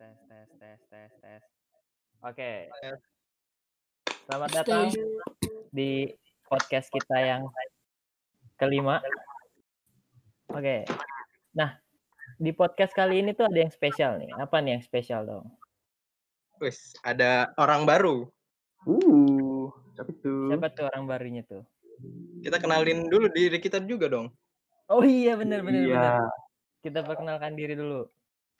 tes tes tes tes tes. Oke. Selamat datang di podcast kita yang kelima. Oke. Nah, di podcast kali ini tuh ada yang spesial nih. Apa nih yang spesial dong? Wis, ada orang baru. Uh, siapa itu? Siapa tuh orang barunya tuh? Kita kenalin dulu diri kita juga dong. Oh iya bener bener Iya. bener. Kita perkenalkan diri dulu.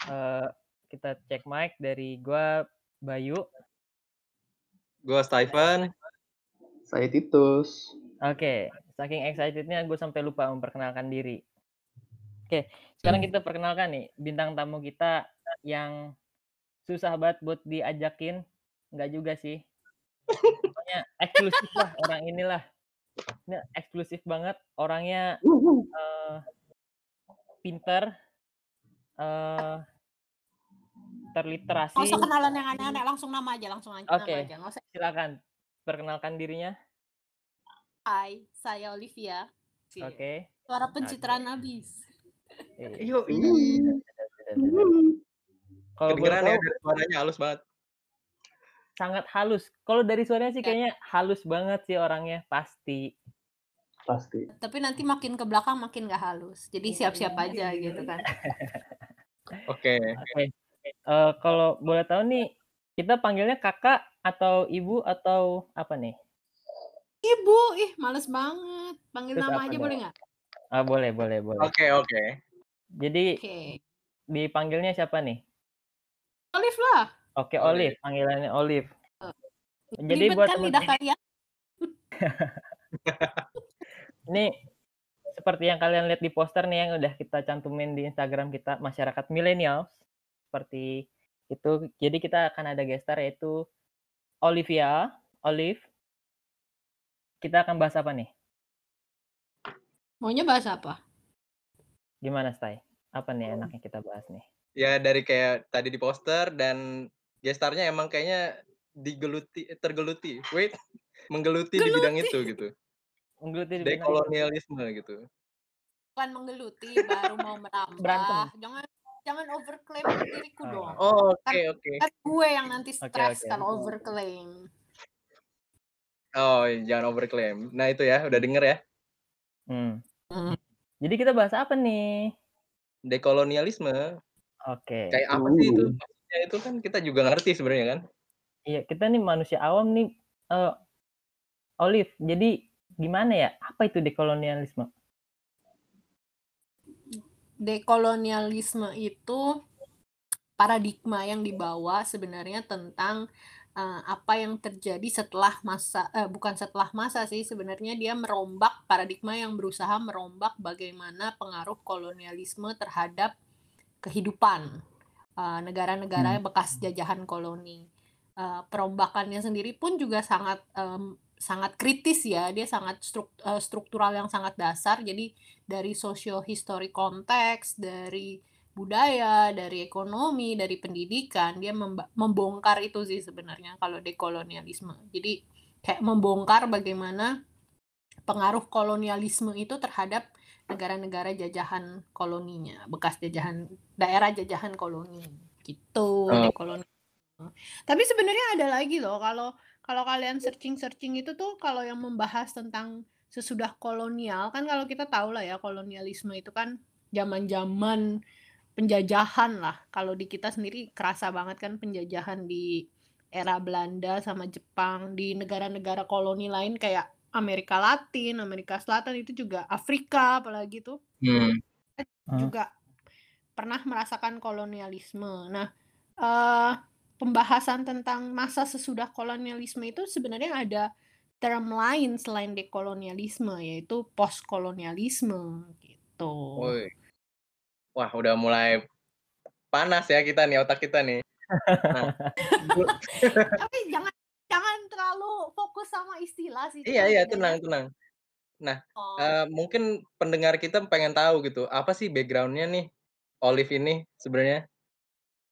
Eh kita cek mic dari gua Bayu. Gue Stephen. Saya Titus. Oke, saking excitednya gue sampai lupa memperkenalkan diri. Oke, sekarang kita perkenalkan nih bintang tamu kita yang susah banget buat diajakin. Enggak juga sih. Pokoknya eksklusif lah orang inilah. Ini eksklusif banget. Orangnya eh pinter, eh terliterasi. Nggak usah kenalan yang aneh-aneh, langsung nama aja, langsung aja Oke. nama aja. Nggak usah, Silakan perkenalkan dirinya. hai, saya Olivia. Cie. Oke. Suara pencitraan habis. Eh, Yo, Kalau kedengeran ya tahu, dari suaranya halus banget. sangat halus. Kalau dari suaranya sih Ya. kayaknya halus banget sih orangnya pasti. Pasti. Tapi nanti makin ke belakang makin gak halus. Jadi siap-siap aja gitu kan. Oke. Oke. Eh, kalau boleh tahu nih, kita panggilnya kakak atau ibu atau apa nih? Ibu, ih males banget. Panggil Terus nama aja dong? boleh nggak? Ah, boleh, boleh, boleh. Oke, oke. Jadi Oke. dipanggilnya siapa nih? Olive lah. Oke, Olive. Olive. Panggilannya Olive. Jadi Ribet buat kan lidah kalian? ini seperti yang kalian lihat di poster nih yang udah kita cantumin di Instagram kita masyarakat milenial seperti itu. Jadi kita akan ada gestar yaitu Olivia, Olive. Kita akan bahas apa nih? Maunya bahas apa? Gimana, Stai? Apa nih enaknya kita bahas nih? Ya dari kayak tadi di poster dan gestarnya emang kayaknya digeluti tergeluti. Wait, menggeluti di bidang itu gitu. Menggeluti di bidang- Dekolonialisme gitu. Bukan menggeluti, baru mau merambah. Berantem. Jangan jangan overclaim diriku Oh. dong. Oh, oke, oke. Kan gue yang nanti stres oke. kalau overclaim. Oh, jangan overclaim. Nah, itu ya, udah denger ya. Hmm. Hmm. Jadi kita bahas apa nih? Dekolonialisme Oke. kayak apa sih itu? Uh. Maksudnya itu kan kita juga ngerti sebenarnya kan. Iya, kita nih manusia awam nih eh Olive. Jadi gimana ya? Apa itu dekolonialisme? Dekolonialisme itu paradigma yang dibawa sebenarnya tentang uh, apa yang terjadi setelah masa eh, bukan setelah masa sih sebenarnya dia merombak paradigma yang berusaha merombak bagaimana pengaruh kolonialisme terhadap kehidupan uh, negara-negara bekas jajahan koloni. Uh, perombakannya sendiri pun juga sangat em, sangat kritis ya, dia sangat struk- eh, struktural yang sangat dasar. Jadi dari socio-histori konteks, dari budaya, dari ekonomi, dari pendidikan, dia membongkar itu sih sebenarnya kalau dekolonialisme. Jadi kayak membongkar bagaimana pengaruh kolonialisme itu terhadap negara-negara jajahan koloninya, bekas jajahan daerah jajahan koloni. Gitu, Oh. dekolonialisme. Tapi sebenarnya ada lagi loh kalau kalau kalian searching-searching itu tuh kalau yang membahas tentang sesudah kolonial kan kalau kita tahu lah ya kolonialisme itu kan zaman-zaman penjajahan lah. Kalau di kita sendiri kerasa banget kan penjajahan di era Belanda sama Jepang di negara-negara koloni lain kayak Amerika Latin, Amerika Selatan itu juga Afrika apalagi tuh Hmm. Hmm. juga pernah merasakan kolonialisme. Nah, eh, pembahasan tentang masa sesudah kolonialisme itu sebenarnya ada term lain selain dekolonialisme yaitu postkolonialisme gitu. Woi. Wah, udah mulai panas ya kita nih otak kita nih. Nah, Tapi jangan jangan terlalu fokus sama istilah sih. iya iya tenang tenang. Oh, Eh, mungkin pendengar kita pengen tahu gitu, apa sih backgroundnya nih Olive ini sebenarnya?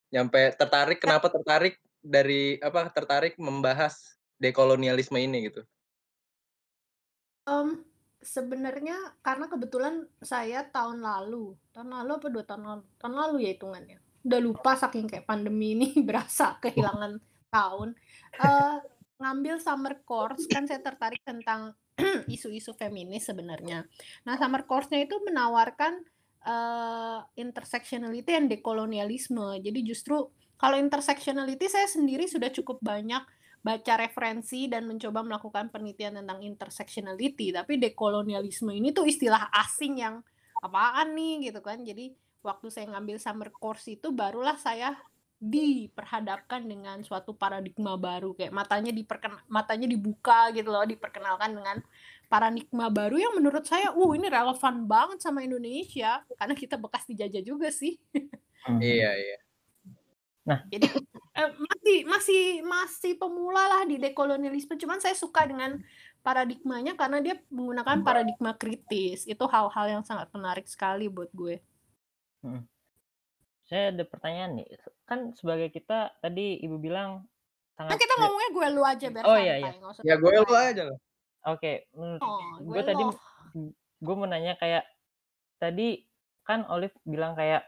Nyampe tertarik, kenapa tertarik dari apa tertarik membahas dekolonialisme ini gitu? em, sebenarnya karena kebetulan saya tahun lalu, tahun lalu apa dua tahun lalu, tahun lalu ya hitungannya, udah lupa saking kayak pandemi ini berasa kehilangan tahun. Uh, ngambil summer course kan saya tertarik tentang isu-isu feminis sebenarnya. Nah, summer course-nya itu menawarkan uh, intersectionality and dekolonialisme. Jadi justru kalau intersectionality saya sendiri sudah cukup banyak baca referensi dan mencoba melakukan penelitian tentang intersectionality, tapi dekolonialisme ini tuh istilah asing yang apaan nih gitu kan. Jadi waktu saya ngambil summer course itu barulah saya diperhadapkan dengan suatu paradigma baru kayak matanya diperken matanya dibuka gitu loh diperkenalkan dengan paradigma baru yang menurut saya uh ini relevan banget sama Indonesia. Karena kita bekas dijajah juga sih. Hmm. iya iya. Nah. Jadi eh, masih masih masih pemula lah di dekolonialisme. Cuman saya suka dengan paradigmanya karena dia menggunakan paradigma kritis. Itu hal-hal yang sangat menarik sekali buat gue. Hmm. saya ada pertanyaan nih. Kan sebagai kita tadi ibu bilang sangat nah, kita ngomongnya gue lu aja biar oh iya iya. ya gue lu aja loh oke okay. oh, gue tadi gue mau nanya kayak tadi kan Olive bilang kayak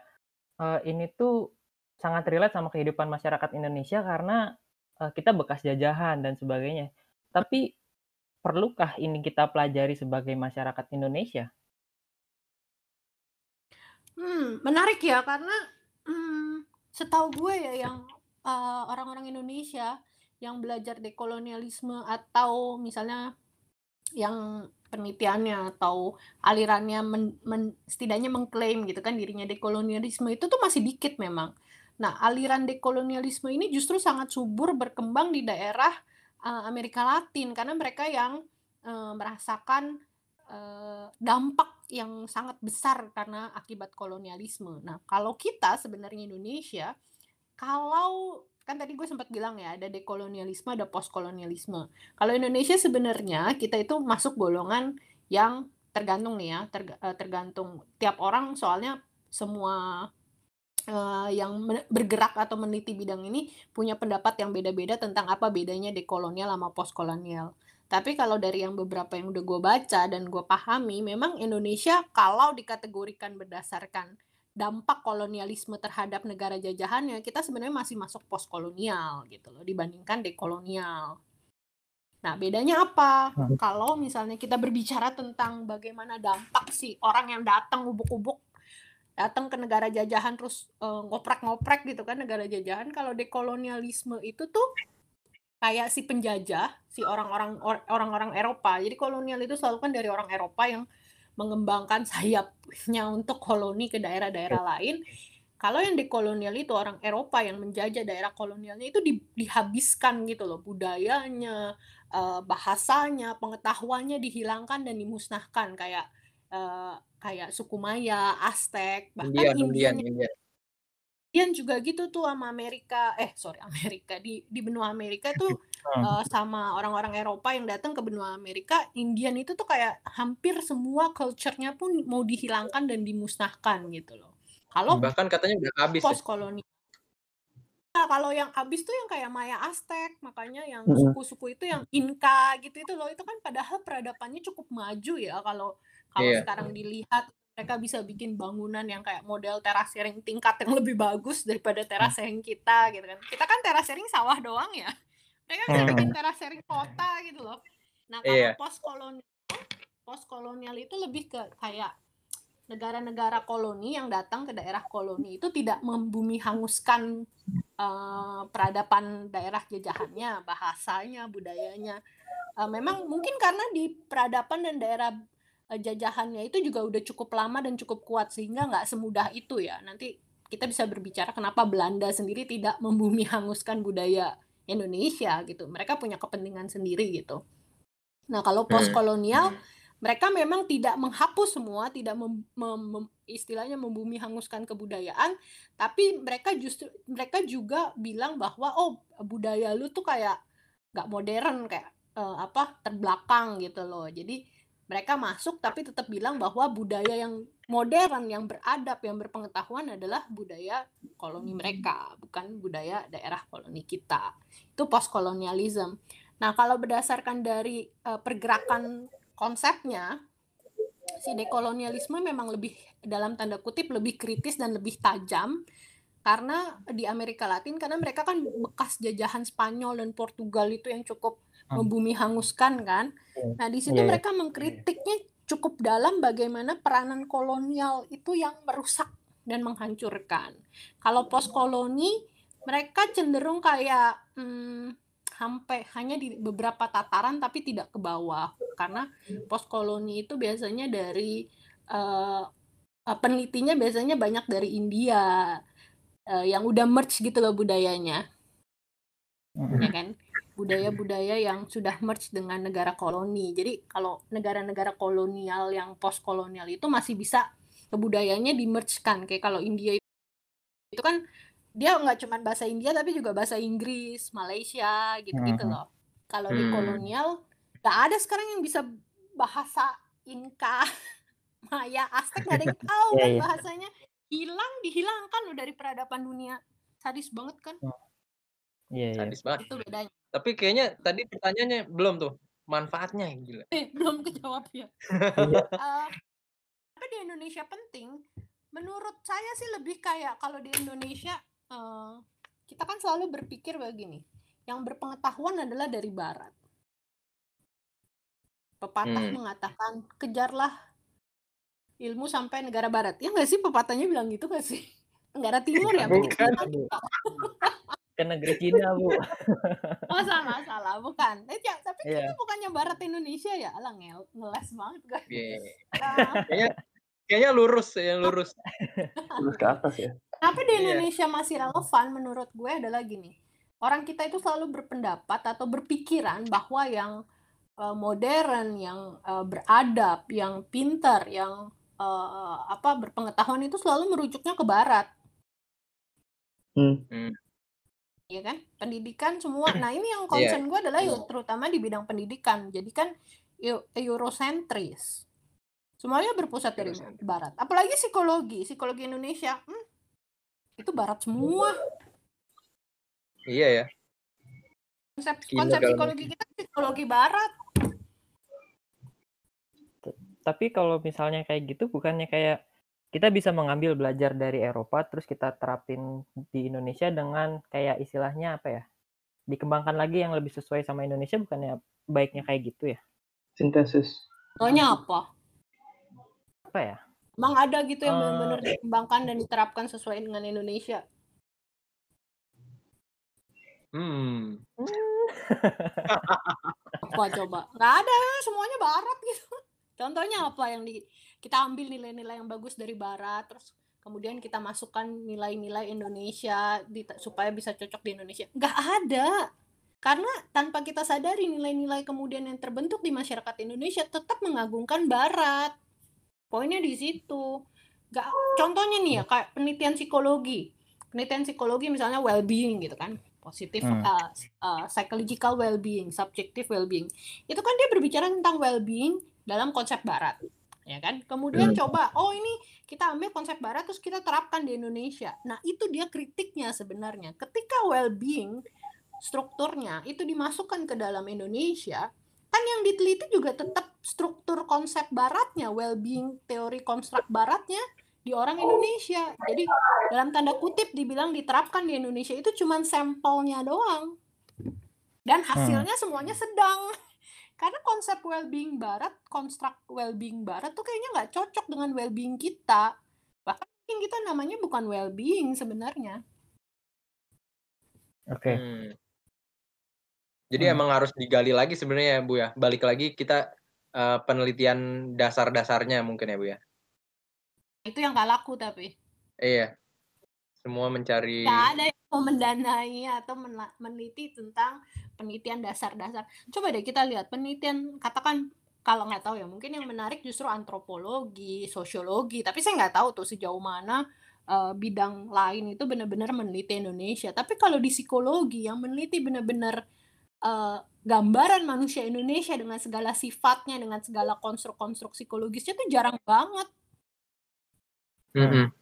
e, ini tuh sangat relate sama kehidupan masyarakat Indonesia karena e, kita bekas jajahan dan sebagainya tapi perlukah ini kita pelajari sebagai masyarakat Indonesia hmm menarik ya karena hmm, Setahu gue ya yang, uh, orang-orang Indonesia yang belajar dekolonialisme atau misalnya yang penelitiannya atau alirannya men men setidaknya mengklaim gitu kan dirinya dekolonialisme itu tuh masih dikit memang. Nah, aliran dekolonialisme ini justru sangat subur berkembang di daerah, uh, Amerika Latin karena mereka yang, uh, merasakan, uh, dampak yang sangat besar karena akibat kolonialisme. Nah, kalau kita sebenarnya Indonesia, kalau kan tadi gue sempat bilang ya ada dekolonialisme, ada postkolonialisme. Kalau Indonesia sebenarnya kita itu masuk golongan yang tergantung nih ya, eh, tergantung tiap orang soalnya semua uh, yang bergerak atau meneliti bidang ini punya pendapat yang beda-beda tentang apa bedanya dekolonial sama postkolonial. Tapi kalau dari yang beberapa yang udah gue baca dan gue pahami, memang Indonesia kalau dikategorikan berdasarkan dampak kolonialisme terhadap negara jajahannya, kita sebenarnya masih masuk postkolonial gitu loh, dibandingkan dekolonial. Nah, bedanya apa? Hmm. Kalau misalnya kita berbicara tentang bagaimana dampak si orang yang datang ubuk-ubuk datang ke negara jajahan terus uh, ngoprek-ngoprek gitu kan negara jajahan, kalau dekolonialisme itu tuh kayak si penjajah, si orang-orang orang-orang Eropa. Jadi kolonial itu selalu kan dari orang Eropa yang mengembangkan sayapnya untuk koloni ke daerah-daerah lain. Kalau yang di kolonial itu orang Eropa yang menjajah daerah kolonialnya itu di, dihabiskan gitu loh budayanya, uh, bahasanya, pengetahuannya dihilangkan dan dimusnahkan kayak uh, kayak suku Maya, Aztec, bahkan Indian, Indian, Indian. Indian juga gitu tuh sama Amerika eh sorry Amerika di di benua Amerika tuh uh, sama orang-orang Eropa yang datang ke benua Amerika Indian itu tuh kayak hampir semua culture-nya pun mau dihilangkan dan dimusnahkan gitu loh. Kalau bahkan katanya udah habis post koloni Nah, kalau yang habis tuh yang kayak Maya Aztec, makanya yang suku-suku itu yang Inka gitu itu loh, itu kan padahal peradabannya cukup maju ya kalau kalau yeah. sekarang dilihat mereka bisa bikin bangunan yang kayak model terasering tingkat yang lebih bagus daripada terasering kita gitu kan. Kita kan terasering sawah doang ya. Mereka bisa bikin terasering kota gitu loh. Nah, kalau yeah. post kolonial post kolonial itu lebih ke kayak negara-negara koloni yang datang ke daerah koloni itu tidak membumi hanguskan uh, peradaban daerah jajahannya, bahasanya, budayanya. Uh, memang mungkin karena di peradaban dan daerah jajahannya itu juga udah cukup lama dan cukup kuat sehingga nggak semudah itu ya. Nanti kita bisa berbicara kenapa Belanda sendiri tidak membumi hanguskan budaya Indonesia gitu. Mereka punya kepentingan sendiri gitu. Nah, kalau hmm. post kolonial hmm. mereka memang tidak menghapus semua, tidak mem, mem, mem, istilahnya membumi hanguskan kebudayaan, tapi mereka justru mereka juga bilang bahwa oh budaya lu tuh kayak nggak modern kayak uh, apa terbelakang gitu loh. Jadi mereka masuk tapi tetap bilang bahwa budaya yang modern, yang beradab, yang berpengetahuan adalah budaya koloni mereka, bukan budaya daerah koloni kita. Itu postkolonialisme. Nah, kalau berdasarkan dari uh, pergerakan konsepnya, si dekolonialisme memang lebih dalam tanda kutip lebih kritis dan lebih tajam karena di Amerika Latin karena mereka kan bekas jajahan Spanyol dan Portugal itu yang cukup Hmm. Membumi hanguskan kan. Iya. Nah, di situ Iya, iya. mereka mengkritiknya cukup dalam bagaimana peranan kolonial itu yang merusak dan menghancurkan. Kalau post koloni mereka cenderung kayak hmm, sampai hanya di beberapa tataran tapi tidak ke bawah karena post koloni itu biasanya dari eh, penelitinya biasanya banyak dari India eh, yang udah merge gitu loh budayanya ya kan budaya-budaya yang sudah merge dengan negara koloni jadi kalau negara-negara kolonial yang post kolonial itu masih bisa kebudayanya di merge kan kayak kalau India itu, itu kan dia nggak cuma bahasa India tapi juga bahasa Inggris Malaysia gitu-gitu Mhm. loh kalau di Hmm. kolonial nggak ada sekarang yang bisa bahasa Inka Maya Aztec nggak ada yang tahu Iya, kan iya. bahasanya hilang dihilangkan loh dari peradaban dunia sadis banget kan Iya, iya. Sadis banget. itu bedanya Tapi kayaknya tadi pertanyaannya belum tuh. Manfaatnya gila. Eh, belum kejawab ya. Iya. Eh, apa di Indonesia penting? Menurut saya sih lebih kayak kalau di Indonesia eh, kita kan selalu berpikir begini, yang berpengetahuan adalah dari Barat. Pepatah Hmm. mengatakan kejarlah ilmu sampai negara Barat. Ya nggak sih pepatahnya bilang gitu nggak sih? Negara Timur ya? Bu, begitu. Bu. Ke negeri Cina, Bu. Oh salah salah bukan. Eh, ya, tapi Iya. itu bukannya Barat Indonesia ya? Alah ngel ngeles banget guys. Iya. Nah, Kayaknya kayaknya lurus ya, lurus. Terus ke atas ya. Kenapa di Iya. Indonesia masih relevan menurut gue adalah gini. Orang kita itu selalu berpendapat atau berpikiran bahwa yang eh, modern, yang eh, beradab, yang pintar, yang eh, apa berpengetahuan itu selalu merujuknya ke barat. Hmm. Iya kan? Pendidikan semua. Nah, ini yang concern gue adalah ya, terutama di bidang pendidikan. Jadi kan eu- eurosentris. Semuanya berpusat dari barat. Apalagi psikologi, psikologi Indonesia. hmm, itu barat semua. Iya ya. konsep Gila konsep dalam psikologi kita psikologi barat Tapi kalau misalnya kayak gitu bukannya kayak kita bisa mengambil belajar dari Eropa terus kita terapin di Indonesia dengan kayak istilahnya apa ya? Dikembangkan lagi yang lebih sesuai sama Indonesia bukannya baiknya kayak gitu ya? Sintesis. Soalnya apa Apa ya? emang ada gitu yang Eh. benar-benar dikembangkan dan diterapkan sesuai dengan Indonesia Hmm. apa coba nggak ada semuanya barat gitu contohnya apa yang di kita ambil nilai-nilai yang bagus dari barat terus kemudian kita masukkan nilai-nilai Indonesia di, supaya bisa cocok di Indonesia. Nggak ada. Karena tanpa kita sadari nilai-nilai kemudian yang terbentuk di masyarakat Indonesia tetap mengagungkan barat. Poinnya di situ. Nggak contohnya nih ya kayak penelitian psikologi. Penelitian psikologi misalnya well-being gitu kan. Positif Hmm. uh, uh, psychological well-being, subjective well-being. Itu kan dia berbicara tentang well-being dalam konsep barat, ya kan? Kemudian coba, oh ini kita ambil konsep barat terus kita terapkan di Indonesia. Nah, itu dia kritiknya sebenarnya. Ketika well-being strukturnya itu dimasukkan ke dalam Indonesia, kan yang diteliti juga tetap struktur konsep baratnya, well-being teori konstruk baratnya di orang Indonesia. Jadi dalam tanda kutip dibilang diterapkan di Indonesia itu cuman sampelnya doang. Dan hasilnya semuanya sedang. Karena konsep well-being barat, konstruk well-being barat tuh kayaknya nggak cocok dengan well-being kita. Bahkan mungkin kita namanya bukan well-being sebenarnya. Oke. Hmm. Jadi Hmm. emang harus digali lagi sebenarnya ya Bu ya. Balik lagi kita eh, penelitian dasar-dasarnya mungkin ya Bu ya. Itu yang nggak laku tapi. Iya. Semua mencari Nggak ada yang mau mendanai atau meneliti tentang penelitian dasar-dasar. Coba deh kita lihat penelitian, katakan kalau nggak tahu ya, mungkin yang menarik justru antropologi, sosiologi. Tapi saya nggak tahu tuh sejauh mana eh, bidang lain itu benar-benar meneliti Indonesia. Tapi kalau di psikologi yang meneliti benar-benar eh, gambaran manusia Indonesia dengan segala sifatnya, dengan segala konstruk-konstruk psikologisnya itu jarang banget. Mm-mm.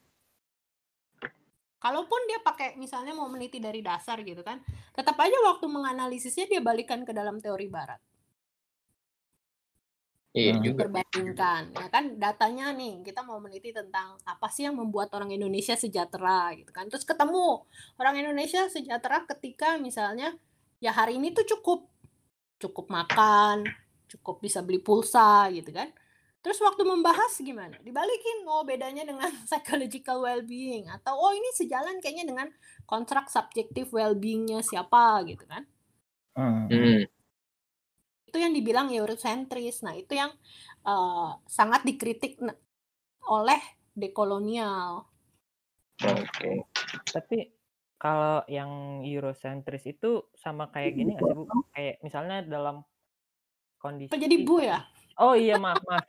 Kalaupun dia pakai misalnya mau meneliti dari dasar gitu kan, tetap aja waktu menganalisisnya dia balikan ke dalam teori barat. Iya Hmm. juga. diperbandingkan ya kan datanya nih kita mau meneliti tentang apa sih yang membuat orang Indonesia sejahtera gitu kan terus ketemu orang Indonesia sejahtera ketika misalnya ya hari ini tuh cukup cukup makan cukup bisa beli pulsa gitu kan terus waktu membahas gimana dibalikin oh bedanya dengan psychological well-being atau oh ini sejalan kayaknya dengan kontrak subjektif well-beingnya siapa gitu kan Hmm. Hmm. itu yang dibilang Eurocentris. Nah, itu yang eh, sangat dikritik oleh dekolonial. Oke. Tapi kalau yang Eurocentris itu sama kayak gini nggak sih Bu? Kayak misalnya dalam kondisi Apa jadi bu ya? Oh iya maaf maaf.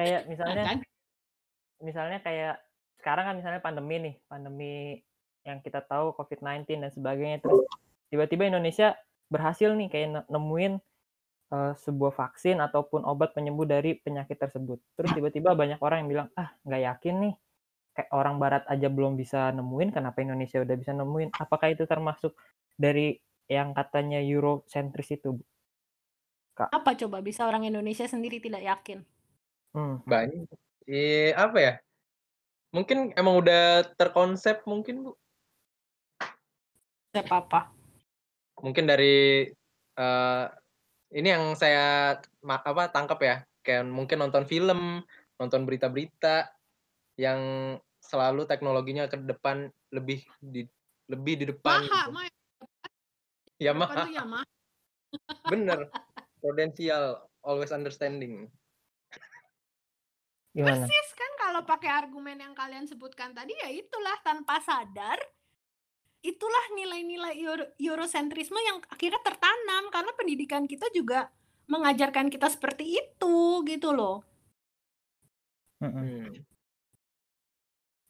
Kayak Nah, misalnya kan? misalnya kayak sekarang kan misalnya pandemi nih, pandemi yang kita tahu COVID-19 dan sebagainya terus tiba-tiba Indonesia berhasil nih kayak ne- nemuin eh, sebuah vaksin ataupun obat penyembuh dari penyakit tersebut. Terus tiba-tiba banyak orang yang bilang, "Ah, nggak yakin nih. Kayak orang barat aja belum bisa nemuin, kenapa Indonesia udah bisa nemuin?" Apakah itu termasuk dari yang katanya Eurocentris itu, Bu? Apa coba bisa orang Indonesia sendiri tidak yakin? Hmm. Banyak. Eh, apa ya? Mungkin emang udah terkonsep mungkin Bu. Siapa apa? Mungkin dari eh ini yang saya ma- apa tangkap ya. Kayak mungkin nonton film, nonton berita-berita yang selalu teknologinya ke depan lebih di lebih di depan. Maha, gitu. Depan tuh Yamaha. Bener. Prudential, always understanding. Gimana? Persis kan kalau pakai argumen yang kalian sebutkan tadi ya itulah tanpa sadar itulah nilai-nilai Euro- Eurocentrisme yang akhirnya tertanam karena pendidikan kita juga mengajarkan kita seperti itu gitu loh. Hmm.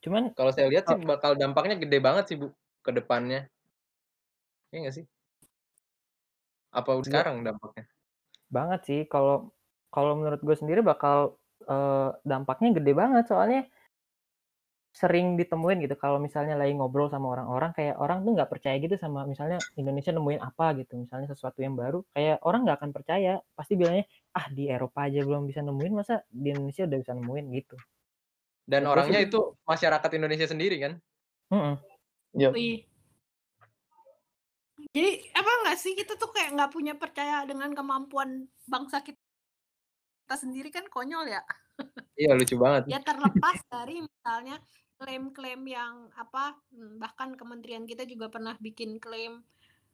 Cuman Kalau saya lihat sih Oh. bakal dampaknya gede banget sih Bu ke depannya. Iya nggak sih? Apa udah sekarang dampaknya? banget sih kalau kalau menurut gue sendiri bakal eh, dampaknya gede banget soalnya sering ditemuin gitu kalau misalnya lagi ngobrol sama orang-orang kayak orang tuh nggak percaya gitu sama misalnya Indonesia nemuin apa gitu misalnya sesuatu yang baru kayak orang nggak akan percaya pasti bilangnya ah di Eropa aja belum bisa nemuin masa di Indonesia udah bisa nemuin gitu Dan Menurut gue orangnya itu masyarakat Indonesia sendiri kan? Mm-mm. Yep. Wih. Jadi apa nggak sih kita tuh kayak nggak punya percaya dengan kemampuan bangsa kita sendiri kan konyol ya. Iya lucu banget. Ya terlepas dari misalnya klaim-klaim yang apa hmm, bahkan kementerian kita juga pernah bikin klaim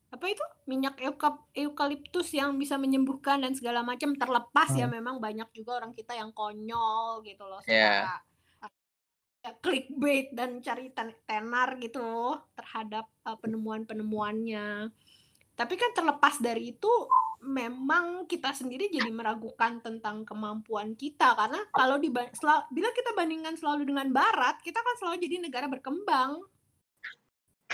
apa itu minyak euka- eukaliptus yang bisa menyembuhkan dan segala macam terlepas ya Hmm. memang banyak juga orang kita yang konyol gitu loh Iya. secara ya, clickbait dan cari ten- tenar gitu loh terhadap uh, penemuan-penemuannya. Tapi kan terlepas dari itu memang kita sendiri jadi meragukan tentang kemampuan kita karena kalau di bila kita bandingkan selalu dengan barat, kita kan selalu jadi negara berkembang,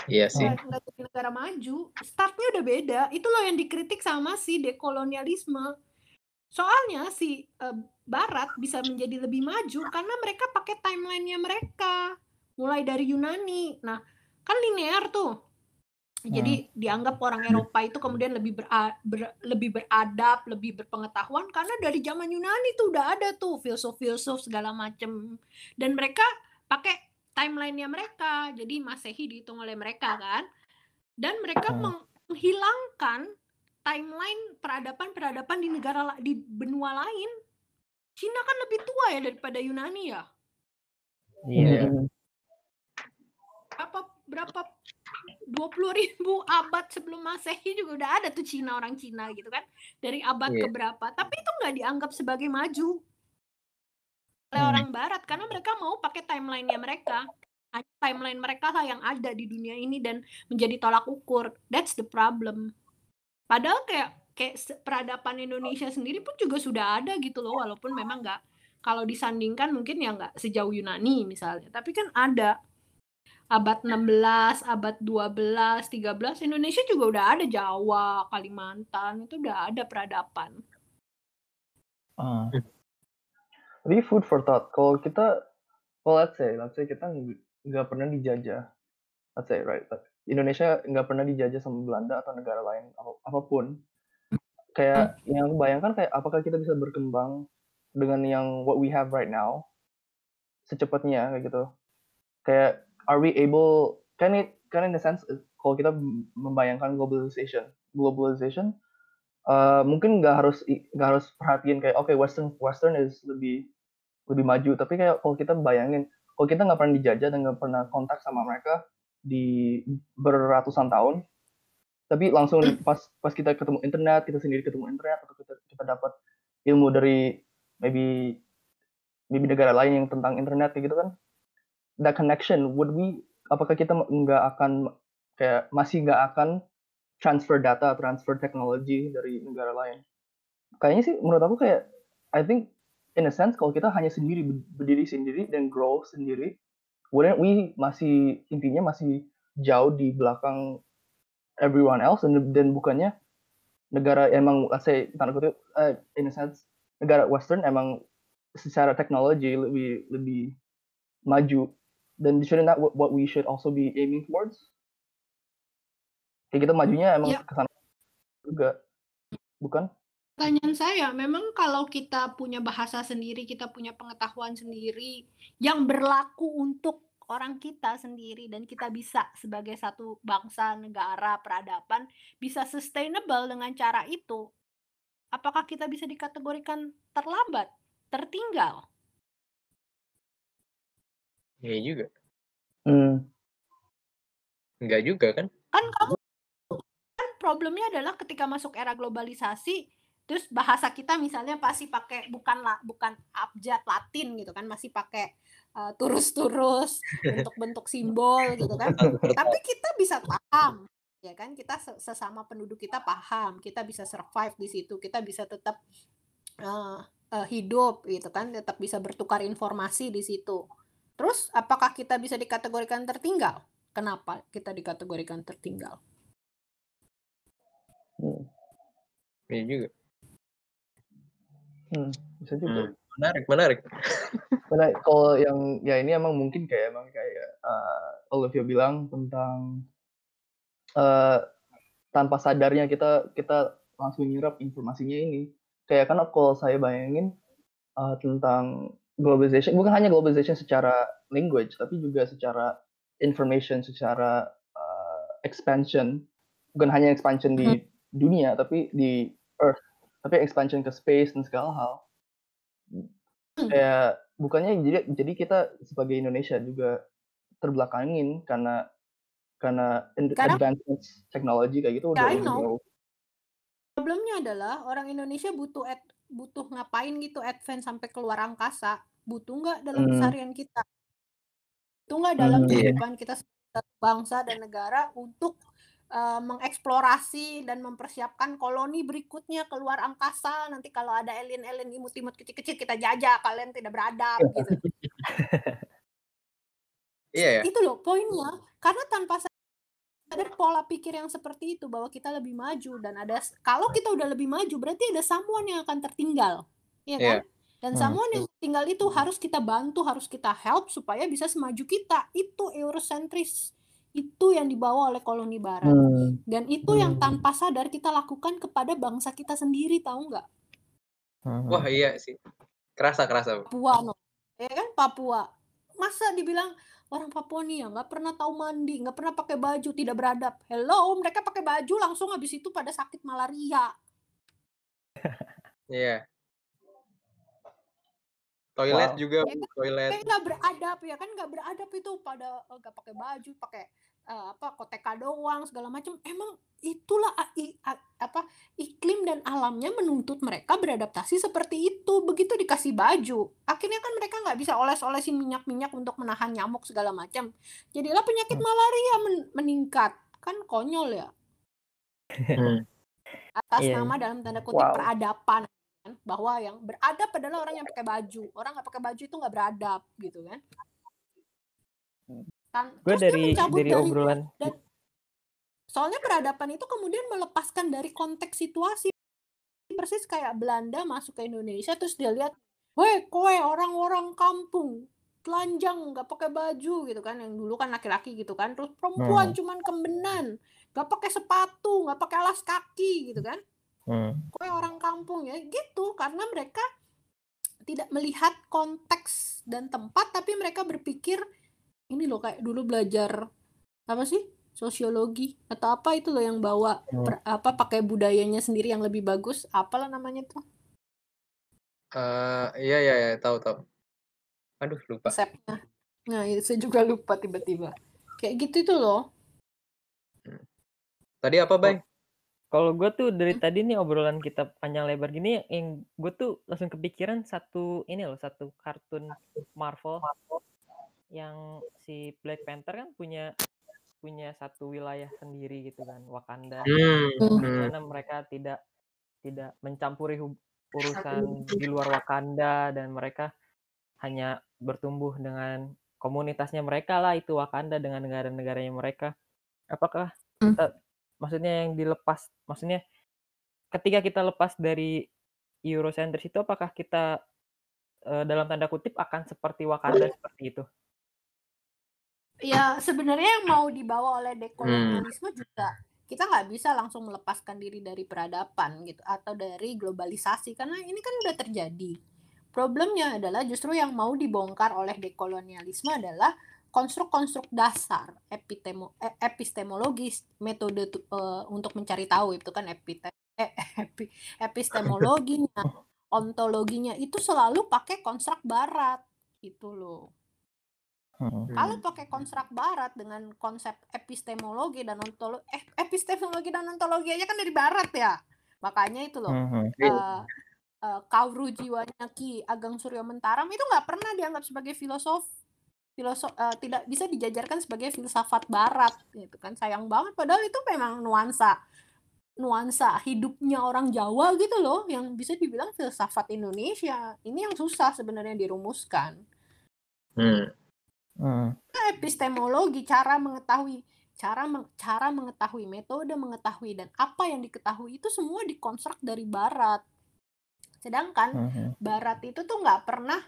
Iya sih. jadi negara maju. Startnya udah beda. Itu loh yang dikritik sama si dekolonialisme. Soalnya si eh, Barat bisa menjadi lebih maju karena mereka pakai timelinenya mereka, mulai dari Yunani. Nah, kan linear tuh. Jadi dianggap orang Eropa itu kemudian lebih ber- lebih beradab, lebih berpengetahuan karena dari zaman Yunani tuh udah ada tuh filsuf-filsuf segala macem. Dan mereka pakai timelinenya mereka. Jadi Masehi dihitung oleh mereka kan. Dan mereka Hmm. meng- menghilangkan timeline peradaban-peradaban di negara di benua lain. Cina kan lebih tua ya daripada Yunani ya. iya Mm-mm. Berapa berapa 20 ribu abad sebelum Masehi juga udah ada tuh Cina orang Cina gitu kan. Dari abad Iya. ke berapa. Tapi itu nggak dianggap sebagai maju oleh Hmm. orang barat karena mereka mau pakai timelinenya mereka. Hanya Timeline mereka lah yang ada di dunia ini dan menjadi tolak ukur. That's the problem. Padahal kayak kayak peradaban Indonesia sendiri pun juga sudah ada gitu loh walaupun memang nggak kalau disandingkan mungkin ya nggak sejauh Yunani misalnya tapi kan ada abad 16, abad 12, 13 Indonesia juga udah ada Jawa, Kalimantan itu udah ada peradaban. Ah, Tapi food for thought. Kalau kita, well let's say, let's say kita nggak pernah dijajah, let's say right, Indonesia nggak pernah dijajah sama Belanda atau negara lain apa- apa pun. kayak yang aku bayangkan kayak apakah kita bisa berkembang dengan yang what we have right now secepatnya kayak gitu. Kayak are we able kan it kan in the sense uh, kalau kita membayangkan globalization, globalization uh, mungkin nggak harus nggak harus perhatiin kayak oke western western is lebih lebih maju. Tapi kayak kalau kita bayangin kalau kita nggak pernah dijajah dan nggak pernah kontak sama mereka di beratusan tahun tapi langsung pas pas kita ketemu internet kita sendiri ketemu internet atau kita kita dapat ilmu dari maybe maybe negara lain yang tentang internet kayak gitu kan that connection would we apakah kita nggak akan kayak masih nggak akan transfer data transfer teknologi dari negara lain? Kayaknya sih menurut aku kayak I think in a sense kalau kita hanya sendiri ber- berdiri sendiri dan grow sendiri wouldn't we masih intinya masih jauh di belakang everyone else dan, dan bukannya negara emang let's say tanda kutip eh, in a sense negara western emang secara teknologi lebih lebih maju dan shouldn't that what we should also be aiming towards kayak kita majunya emang Ya. ke sana juga bukan Pertanyaan saya, memang kalau kita punya bahasa sendiri, kita punya pengetahuan sendiri yang berlaku untuk orang kita sendiri dan kita bisa sebagai satu bangsa, negara, peradaban bisa sustainable dengan cara itu. Apakah kita bisa dikategorikan terlambat, tertinggal? Iya juga. hmm. Enggak juga kan? Kan kamu kan problemnya adalah ketika masuk era globalisasi terus bahasa kita misalnya pasti pakai bukan la- bukan abjad Latin gitu kan masih pakai uh, turus-turus bentuk-bentuk simbol gitu kan tapi kita bisa paham ya kan kita se- sesama penduduk kita paham kita bisa survive di situ kita bisa tetap uh, uh, hidup gitu kan tetap bisa bertukar informasi di situ terus apakah kita bisa dikategorikan tertinggal kenapa kita dikategorikan tertinggal Hmm. Iya juga. Hmm. bisa juga Hmm. Menarik, menarik. Karena kalau yang ya ini emang mungkin kayak emang kayak uh, Olivia bilang tentang uh, tanpa sadarnya kita kita langsung nyerap informasinya ini. Kayak kan kalau saya bayangin uh, tentang globalization bukan hanya globalization secara language tapi juga secara information, secara uh, expansion. Bukan hanya expansion di dunia tapi di earth, tapi expansion ke space dan segala hal. Kayak bukannya jadi jadi kita sebagai Indonesia juga terbelakangin karena karena Karena- advancements teknologi kayak gitu udah I know. Problemnya adalah orang Indonesia butuh ad- butuh ngapain gitu advance sampai keluar angkasa? Butuh nggak dalam Hmm. keseharian kita? Butuh nggak dalam Hmm. Iya. kehidupan kita sebagai bangsa dan negara untuk uh, mengeksplorasi dan mempersiapkan koloni berikutnya keluar angkasa. Nanti kalau ada alien-alien imut-imut kecil-kecil kita jajah, kalian tidak beradab gitu. Iya ya. Itu loh poinnya. Karena tanpa ada pola pikir yang seperti itu bahwa kita lebih maju dan ada kalau kita udah lebih maju berarti ada someone yang akan tertinggal. Iya kan? Iya. Dan Hmm. someone yang tinggal itu harus kita bantu, harus kita help supaya bisa semaju kita. Itu eurocentris. Itu yang dibawa oleh koloni barat. Hmm. Dan itu yang Hmm. tanpa sadar kita lakukan kepada bangsa kita sendiri, tahu nggak? Hmm. Wah iya sih. Kerasa kerasa. Papua, no. ya kan Papua. Masa dibilang orang Papua nih ya nggak pernah tahu mandi, nggak pernah pakai baju, tidak beradab. Hello, mereka pakai baju langsung habis itu pada sakit malaria. Iya. Toilet Wow. juga, Ya kan? toilet. Kayak nggak beradab ya kan nggak beradab itu pada eh, nggak pakai baju, pakai eh, apa koteka doang segala macam. Emang itulah a- i- a- apa iklim dan alamnya menuntut mereka beradaptasi seperti itu. Begitu dikasih baju, akhirnya kan mereka nggak bisa oles-olesin minyak-minyak untuk menahan nyamuk segala macam. Jadilah penyakit malaria men- meningkat. Kan konyol ya. Hmm. Atas Iya, nama dalam tanda kutip Wow. peradaban kan bahwa yang beradab adalah orang yang pakai baju. Orang nggak pakai baju itu nggak beradab gitu kan. Kan, Gue dari mencabut dari dari obrolan soalnya peradaban itu kemudian melepaskan dari konteks situasi persis kayak Belanda masuk ke Indonesia terus dia lihat, weh kowe orang-orang kampung telanjang nggak pakai baju gitu kan yang dulu kan laki-laki gitu kan terus perempuan Hmm. cuman kembenan nggak pakai sepatu nggak pakai alas kaki gitu kan Hmm. Kue orang kampung ya gitu karena mereka tidak melihat konteks dan tempat tapi mereka berpikir ini loh kayak dulu belajar apa sih sosiologi atau apa itu loh yang bawa Hmm. per- apa pakai budayanya sendiri yang lebih bagus apalah namanya tuh Eh, iya iya iya tahu tahu. Aduh lupa. konsepnya nah itu saya juga lupa tiba-tiba kayak gitu itu loh Tadi apa, Bay? Kalau gue tuh dari Hmm. tadi nih obrolan kita panjang lebar gini, yang gue tuh langsung kepikiran satu ini loh, satu kartun Marvel yang si Black Panther kan punya punya satu wilayah sendiri gitu kan, Wakanda. Hmm. Hmm. hmm. Karena mereka tidak tidak mencampuri urusan di luar Wakanda dan mereka hanya bertumbuh dengan komunitasnya mereka lah itu Wakanda dengan negara-negaranya mereka. Apakah Hmm. kita maksudnya yang dilepas maksudnya ketika kita lepas dari Eurocentris itu apakah kita eh, dalam tanda kutip akan seperti Wakanda seperti itu? Ya sebenarnya yang mau dibawa oleh dekolonialisme juga kita nggak bisa langsung melepaskan diri dari peradaban gitu atau dari globalisasi karena ini kan udah terjadi. Problemnya adalah justru yang mau dibongkar oleh dekolonialisme adalah konstruk-konstruk dasar epitemo, eh, epistemologis metode tu- eh, untuk mencari tahu itu kan epite, eh, epi- epistemologinya ontologinya itu selalu pakai konstruk barat gitu loh Hmm. kalau pakai konstruk barat dengan konsep epistemologi dan ontologi, eh, epistemologi dan ontologi aja kan dari barat ya. Makanya itu loh. Hmm. eh eh, Kauru jiwanya Ki Ageng Suryo Mentaram itu nggak pernah dianggap sebagai filosof filosof eh, tidak bisa dijajarkan sebagai filsafat barat gitu kan sayang banget padahal itu memang nuansa nuansa hidupnya orang Jawa gitu loh yang bisa dibilang filsafat Indonesia ini yang susah sebenarnya dirumuskan Hmm. Hmm. epistemologi cara mengetahui cara meng- cara mengetahui metode mengetahui dan apa yang diketahui itu semua dikonstruk dari barat sedangkan Hmm. barat itu tuh nggak pernah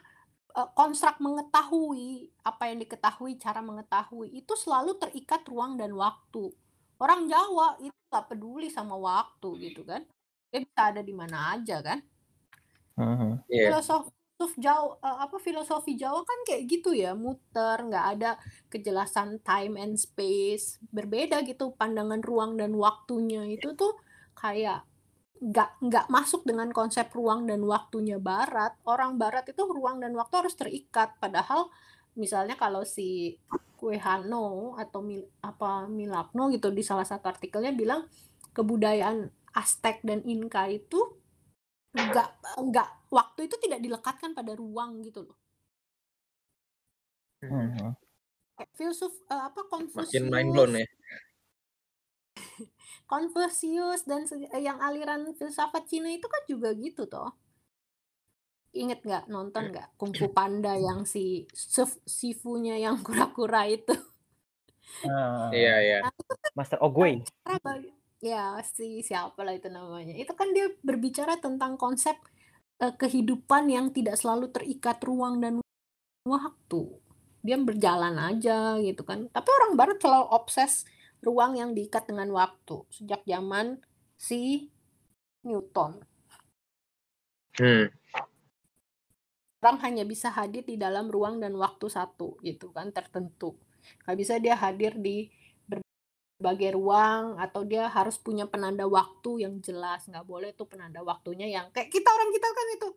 eh, konstruk mengetahui apa yang diketahui cara mengetahui itu selalu terikat ruang dan waktu orang Jawa itu nggak peduli sama waktu gitu kan dia bisa ada di mana aja kan Hmm. Iya. filosof filosof Jawa eh, apa filosofi Jawa kan kayak gitu ya muter nggak ada kejelasan time and space berbeda gitu pandangan ruang dan waktunya. Itu tuh kayak nggak nggak masuk dengan konsep ruang dan waktunya Barat. Orang Barat itu ruang dan waktu harus terikat. Padahal misalnya kalau si Kuehano atau Mil, apa Milapno gitu di salah satu artikelnya bilang kebudayaan Aztec dan Inka itu nggak nggak waktu itu tidak dilekatkan pada ruang gitu loh Hmm. Kayak filsuf eh, apa Confucius Makin mind blown ya. Confucius dan eh, yang aliran filsafat Cina itu kan juga gitu toh inget nggak nonton nggak Kung Fu Panda yang si Sif- Sifunya yang kura-kura itu Ah, Iya iya. Master Ogway. cara ya si siapa lah itu namanya. Itu kan dia berbicara tentang konsep eh, kehidupan yang tidak selalu terikat ruang dan waktu. Dia berjalan aja gitu kan. Tapi orang barat selalu obses ruang yang diikat dengan waktu. Sejak zaman si Newton. Hmm. orang hanya bisa hadir di dalam ruang dan waktu satu gitu kan tertentu. Nggak bisa dia hadir di berbagai ruang atau dia harus punya penanda waktu yang jelas. Nggak boleh tuh penanda waktunya yang kayak kita orang kita kan itu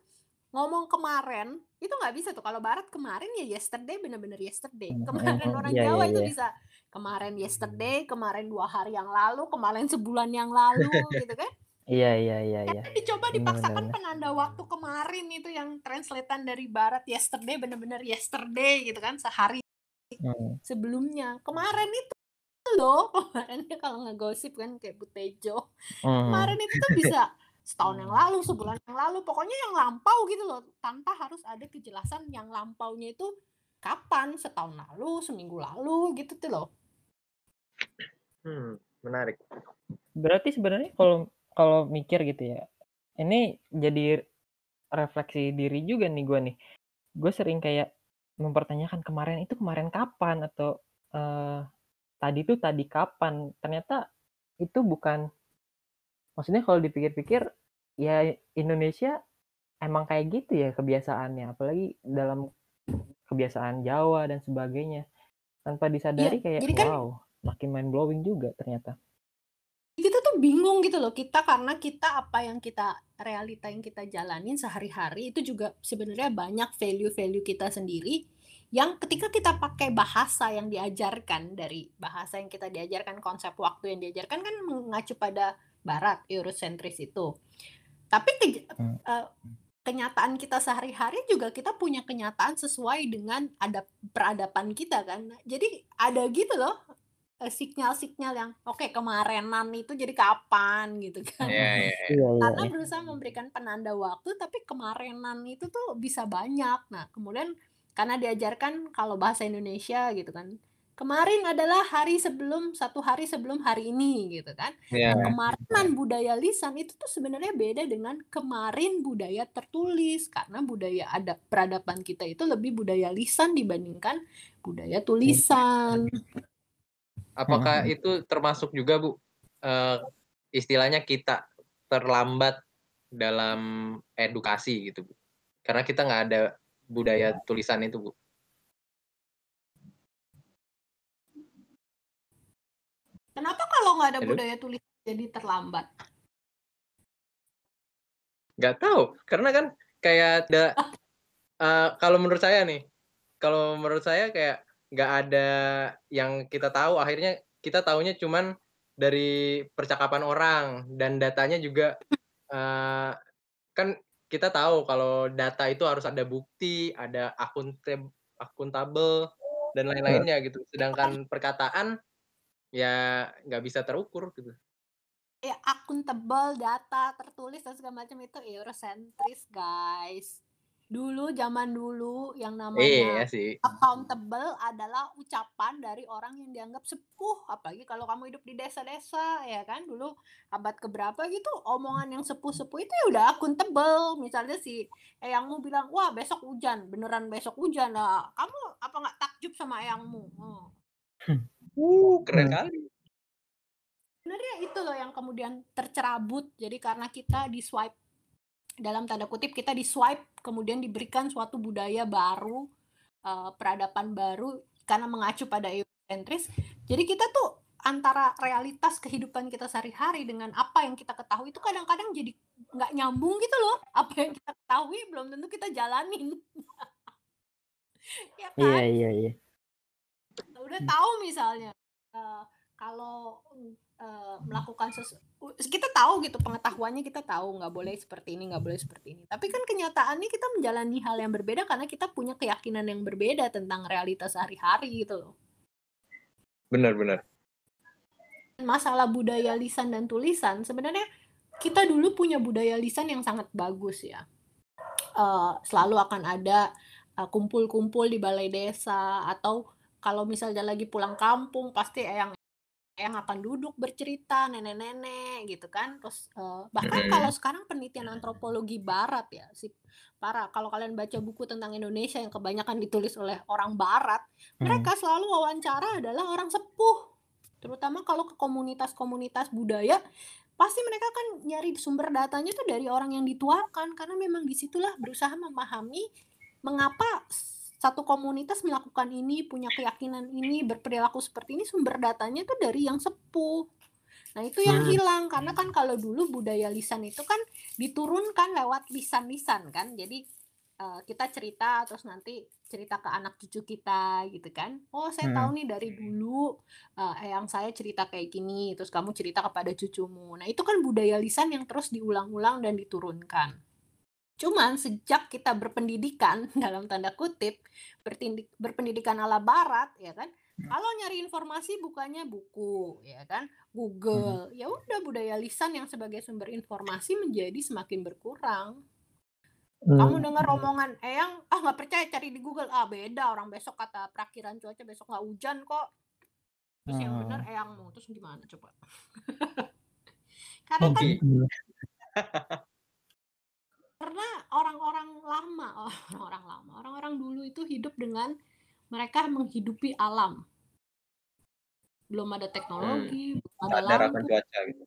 ngomong kemarin itu nggak bisa tuh. Kalau barat kemarin ya yesterday bener-bener yesterday. Kemarin orang iya, Jawa iya, itu iya. bisa kemarin yesterday kemarin dua hari yang lalu kemarin sebulan yang lalu gitu kan. Iya iya iya iya. Kan dicoba Benar, dipaksakan benar, penanda waktu kemarin itu yang translatean dari barat yesterday bener-bener yesterday gitu kan sehari Hmm. sebelumnya. Kemarin itu loh kemarin dia kalau ngegosip kan kayak Butejo Hmm. kemarin itu tuh bisa setahun yang lalu sebulan yang lalu pokoknya yang lampau gitu loh tanpa harus ada kejelasan yang lampaunya itu kapan setahun lalu seminggu lalu gitu tuh loh Hmm. Menarik. Berarti sebenarnya kalau kalau mikir gitu ya, ini jadi refleksi diri juga nih gue nih. Gue sering kayak mempertanyakan kemarin itu kemarin kapan atau eh, tadi itu tadi kapan. Ternyata itu bukan maksudnya kalau dipikir-pikir ya Indonesia emang kayak gitu ya kebiasaannya apalagi dalam kebiasaan Jawa dan sebagainya. Tanpa disadari Iya, kayak kan wow makin mind blowing juga ternyata. Kita tuh bingung gitu loh kita karena kita apa yang kita realita yang kita jalanin sehari-hari itu juga sebenarnya banyak value-value kita sendiri yang ketika kita pakai bahasa yang diajarkan dari bahasa yang kita diajarkan konsep waktu yang diajarkan kan mengacu pada barat eurocentris itu. Tapi ke, eh, kenyataan kita sehari-hari juga kita punya kenyataan sesuai dengan ada peradaban kita kan. Jadi ada gitu loh eh, sinyal-sinyal yang oke kemarinan itu jadi kapan? gitu kan. Iya, iya, iya. iya iya. Karena berusaha memberikan penanda waktu tapi kemarinan itu tuh bisa banyak. Nah kemudian karena diajarkan kalau bahasa Indonesia gitu kan kemarin adalah hari sebelum satu hari sebelum hari ini gitu kan Iya. Nah, kemarinan budaya lisan itu tuh sebenarnya beda dengan kemarin budaya tertulis karena budaya ada peradaban kita itu lebih budaya lisan dibandingkan budaya tulisan. Apakah itu termasuk juga Bu eh, istilahnya kita terlambat dalam edukasi gitu Bu? Karena kita nggak ada budaya tulisan itu Bu. Kenapa kalau nggak ada Halo? budaya tulis jadi terlambat? Nggak tahu, karena kan kayak ada eh, kalau menurut saya nih, kalau menurut saya kayak nggak ada yang kita tahu. Akhirnya kita taunya cuman dari percakapan orang dan datanya juga eh, kan kita tahu kalau data itu harus ada bukti, ada akuntab akuntabel dan lain-lainnya gitu. Sedangkan perkataan ya nggak bisa terukur gitu. Ya akun tebal, data tertulis dan segala macam itu eurocentris guys. Dulu zaman dulu yang Iya namanya sih. accountable adalah ucapan dari orang yang dianggap sepuh apalagi kalau kamu hidup di desa-desa ya kan dulu abad keberapa gitu omongan yang sepuh-sepuh itu ya udah akuntabel misalnya si eyangmu bilang wah besok hujan beneran besok hujan lah kamu apa nggak takjub sama eyangmu Hmm. Uh, keren Hmm. kali. sebenarnya itu loh yang kemudian tercerabut jadi karena kita di swipe dalam tanda kutip kita di swipe kemudian diberikan suatu budaya baru eh, peradaban baru karena mengacu pada eurocentris jadi kita tuh antara realitas kehidupan kita sehari-hari dengan apa yang kita ketahui itu kadang-kadang jadi nggak nyambung gitu loh. Apa yang kita ketahui belum tentu kita jalanin. Ya kan? Iya iya iya. Udah tahu misalnya eh, kalau eh, melakukan sesu kita tahu gitu pengetahuannya kita tahu nggak boleh seperti ini nggak boleh seperti ini. Tapi kan kenyataannya kita menjalani hal yang berbeda karena kita punya keyakinan yang berbeda tentang realitas sehari-hari gitu loh. Benar-benar. masalah budaya lisan dan tulisan sebenarnya kita dulu punya budaya lisan yang sangat bagus ya. Eh, selalu akan ada eh, kumpul-kumpul di balai desa atau kalau misalnya lagi pulang kampung pasti eyang yang akan duduk bercerita nenek-nenek gitu kan. Terus eh, bahkan kalau sekarang penelitian antropologi barat ya si para kalau kalian baca buku tentang Indonesia yang kebanyakan ditulis oleh orang barat Hmm. mereka selalu wawancara adalah orang sepuh. Terutama kalau ke komunitas-komunitas budaya pasti mereka kan nyari sumber datanya tuh dari orang yang dituakan. Karena memang di situlah berusaha memahami mengapa satu komunitas melakukan ini punya keyakinan ini berperilaku seperti ini sumber datanya tuh dari yang sepuh. Nah itu yang Hmm. hilang karena kan kalau dulu budaya lisan itu kan diturunkan lewat lisan-lisan kan. Jadi eh, kita cerita terus nanti cerita ke anak cucu kita gitu kan. Oh saya Hmm. tahu nih dari dulu eh yang saya cerita kayak gini terus kamu cerita kepada cucumu. Nah itu kan budaya lisan yang terus diulang-ulang dan diturunkan cuman sejak kita berpendidikan dalam tanda kutip berpendidikan ala barat ya kan kalau nyari informasi bukannya buku ya kan Google ya udah budaya lisan yang sebagai sumber informasi menjadi semakin berkurang kamu Hmm. dengar omongan eyang ah nggak percaya cari di Google ah beda orang besok kata perakiran cuaca besok nggak hujan kok terus yang benar Hmm. eyangmu terus gimana coba karena kan Oke. karena orang-orang lama orang-orang lama orang-orang dulu itu hidup dengan mereka menghidupi alam belum ada teknologi belum ada ada lampu cuaca gitu.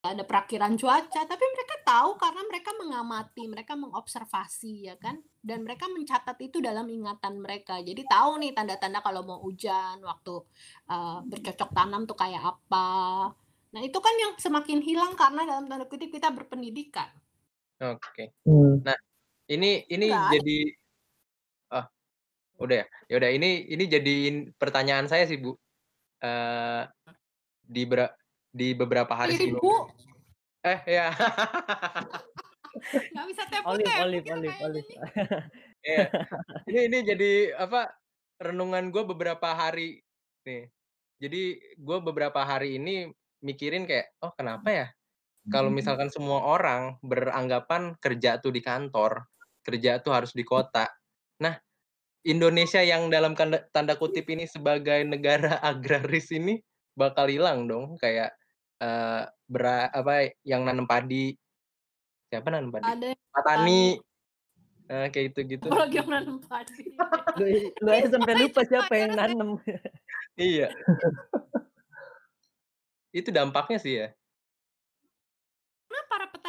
ada perakiran cuaca, tapi mereka tahu karena mereka mengamati, mereka mengobservasi ya kan, dan mereka mencatat itu dalam ingatan mereka. Jadi tahu nih tanda-tanda kalau mau hujan, waktu uh, bercocok tanam tuh kayak apa. Nah itu kan yang semakin hilang karena dalam tanda kutip kita berpendidikan. Oke. Hmm. Nah ini ini Enggak. jadi oh udah ya, ya udah ini ini jadiin pertanyaan saya sih bu. Uh, di ber di beberapa hari sebelum Bu. Eh, ya. Nggak bisa tepu Olive, olive, olive, olive. Iya. Ini ini jadi apa, renungan gue beberapa hari nih. Jadi gue beberapa hari ini mikirin kayak, "Oh kenapa ya, kalau misalkan semua orang beranggapan kerja tuh di kantor, kerja tuh harus di kota. Nah, Indonesia yang dalam tanda kutip ini sebagai negara agraris ini bakal hilang dong, kayak uh, bera apa, yang nanam padi. Siapa nanam padi? Ada Petani. Uh, kayak gitu-gitu. Apalagi yang nanam padi. Lu lu aja sampai lupa siapa yang nanam. Iya. Itu dampaknya sih ya.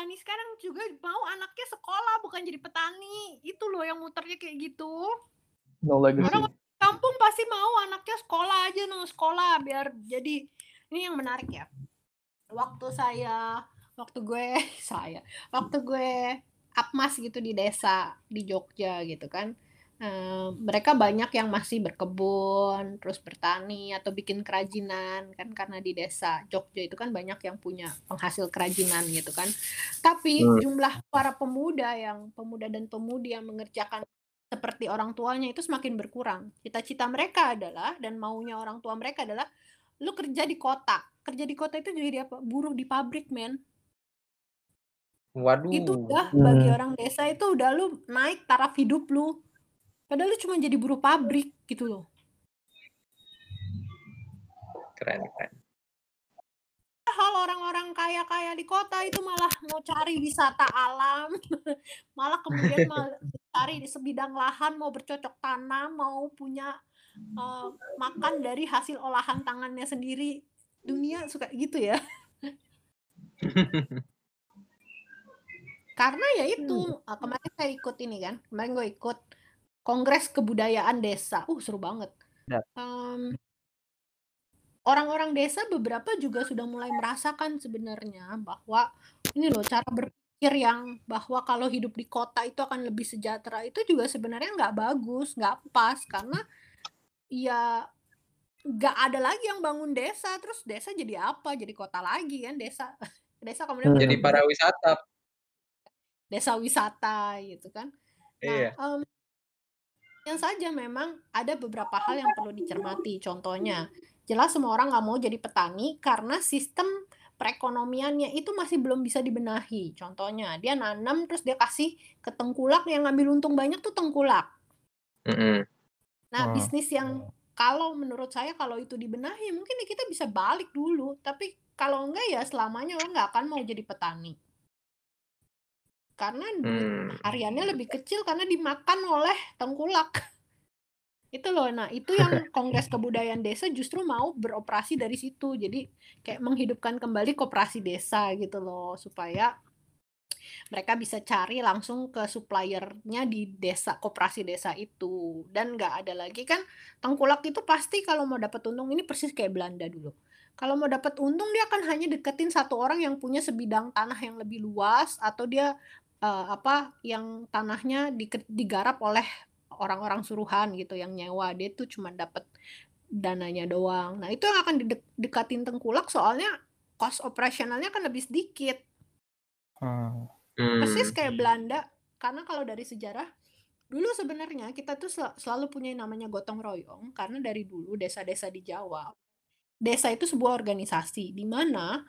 Petani sekarang juga mau anaknya sekolah bukan jadi petani. Itu loh yang muternya kayak gitu. No legacy. Orang kampung pasti mau anaknya sekolah aja no sekolah biar jadi ini yang menarik ya waktu saya waktu gue saya waktu gue apmas gitu di desa di Jogja gitu kan Uh, mereka banyak yang masih berkebun, terus bertani atau bikin kerajinan kan karena di desa Jogja itu kan banyak yang punya penghasil kerajinan gitu kan. Tapi hmm. jumlah para pemuda yang pemuda dan pemudi yang mengerjakan seperti orang tuanya itu semakin berkurang. Cita-cita mereka adalah dan maunya orang tua mereka adalah lu kerja di kota kerja di kota itu jadi apa buruh di pabrik men waduh itu udah hmm. bagi orang desa itu udah lu naik taraf hidup lu padahal lu cuma jadi buruh pabrik gitu loh. Keren keren. Hal orang-orang kaya-kaya di kota itu malah mau cari wisata alam. Malah kemudian malah cari di sebidang lahan mau bercocok tanam mau punya uh, makan dari hasil olahan tangannya sendiri. Dunia suka gitu ya. Karena ya itu hmm. kemarin saya ikut ini kan kemarin gue ikut kongres kebudayaan desa. Uh seru banget. Um, orang-orang desa beberapa juga sudah mulai merasakan sebenarnya bahwa ini loh cara berpikir yang bahwa kalau hidup di kota itu akan lebih sejahtera itu juga sebenarnya nggak bagus nggak pas. Karena ya nggak ada lagi yang bangun desa. Terus desa jadi apa? Jadi kota lagi kan desa. Desa kemudian jadi para wisata. Desa wisata gitu kan. Nah iya. um, saja memang ada beberapa hal yang perlu dicermati contohnya jelas semua orang nggak mau jadi petani karena sistem perekonomiannya itu masih belum bisa dibenahi contohnya dia nanam terus dia kasih ke tengkulak yang ngambil untung banyak tuh tengkulak mm -hmm. Nah, oh. bisnis yang kalau menurut saya kalau itu dibenahi mungkin kita bisa balik dulu, tapi kalau enggak ya selamanya orang nggak akan mau jadi petani. Karena hmm. hariannya lebih kecil karena dimakan oleh tengkulak. itu loh. Nah, itu yang Kongres Kebudayaan Desa justru mau beroperasi dari situ. Jadi kayak menghidupkan kembali koperasi desa gitu loh supaya mereka bisa cari langsung ke suppliernya di desa koperasi desa itu dan nggak ada lagi kan tengkulak itu pasti kalau mau dapat untung ini persis kayak Belanda dulu kalau mau dapat untung dia akan hanya deketin satu orang yang punya sebidang tanah yang lebih luas atau dia uh, apa yang tanahnya digarap oleh orang-orang suruhan gitu yang nyewa dia tuh cuma dapat dananya doang. Nah, itu yang akan didekatin tengkulak soalnya cost operasionalnya kan lebih sedikit. Hmm. Persis kayak Belanda, karena kalau dari sejarah dulu sebenarnya kita tuh sel selalu punya yang namanya gotong royong karena dari dulu desa-desa di Jawa, desa itu sebuah organisasi di mana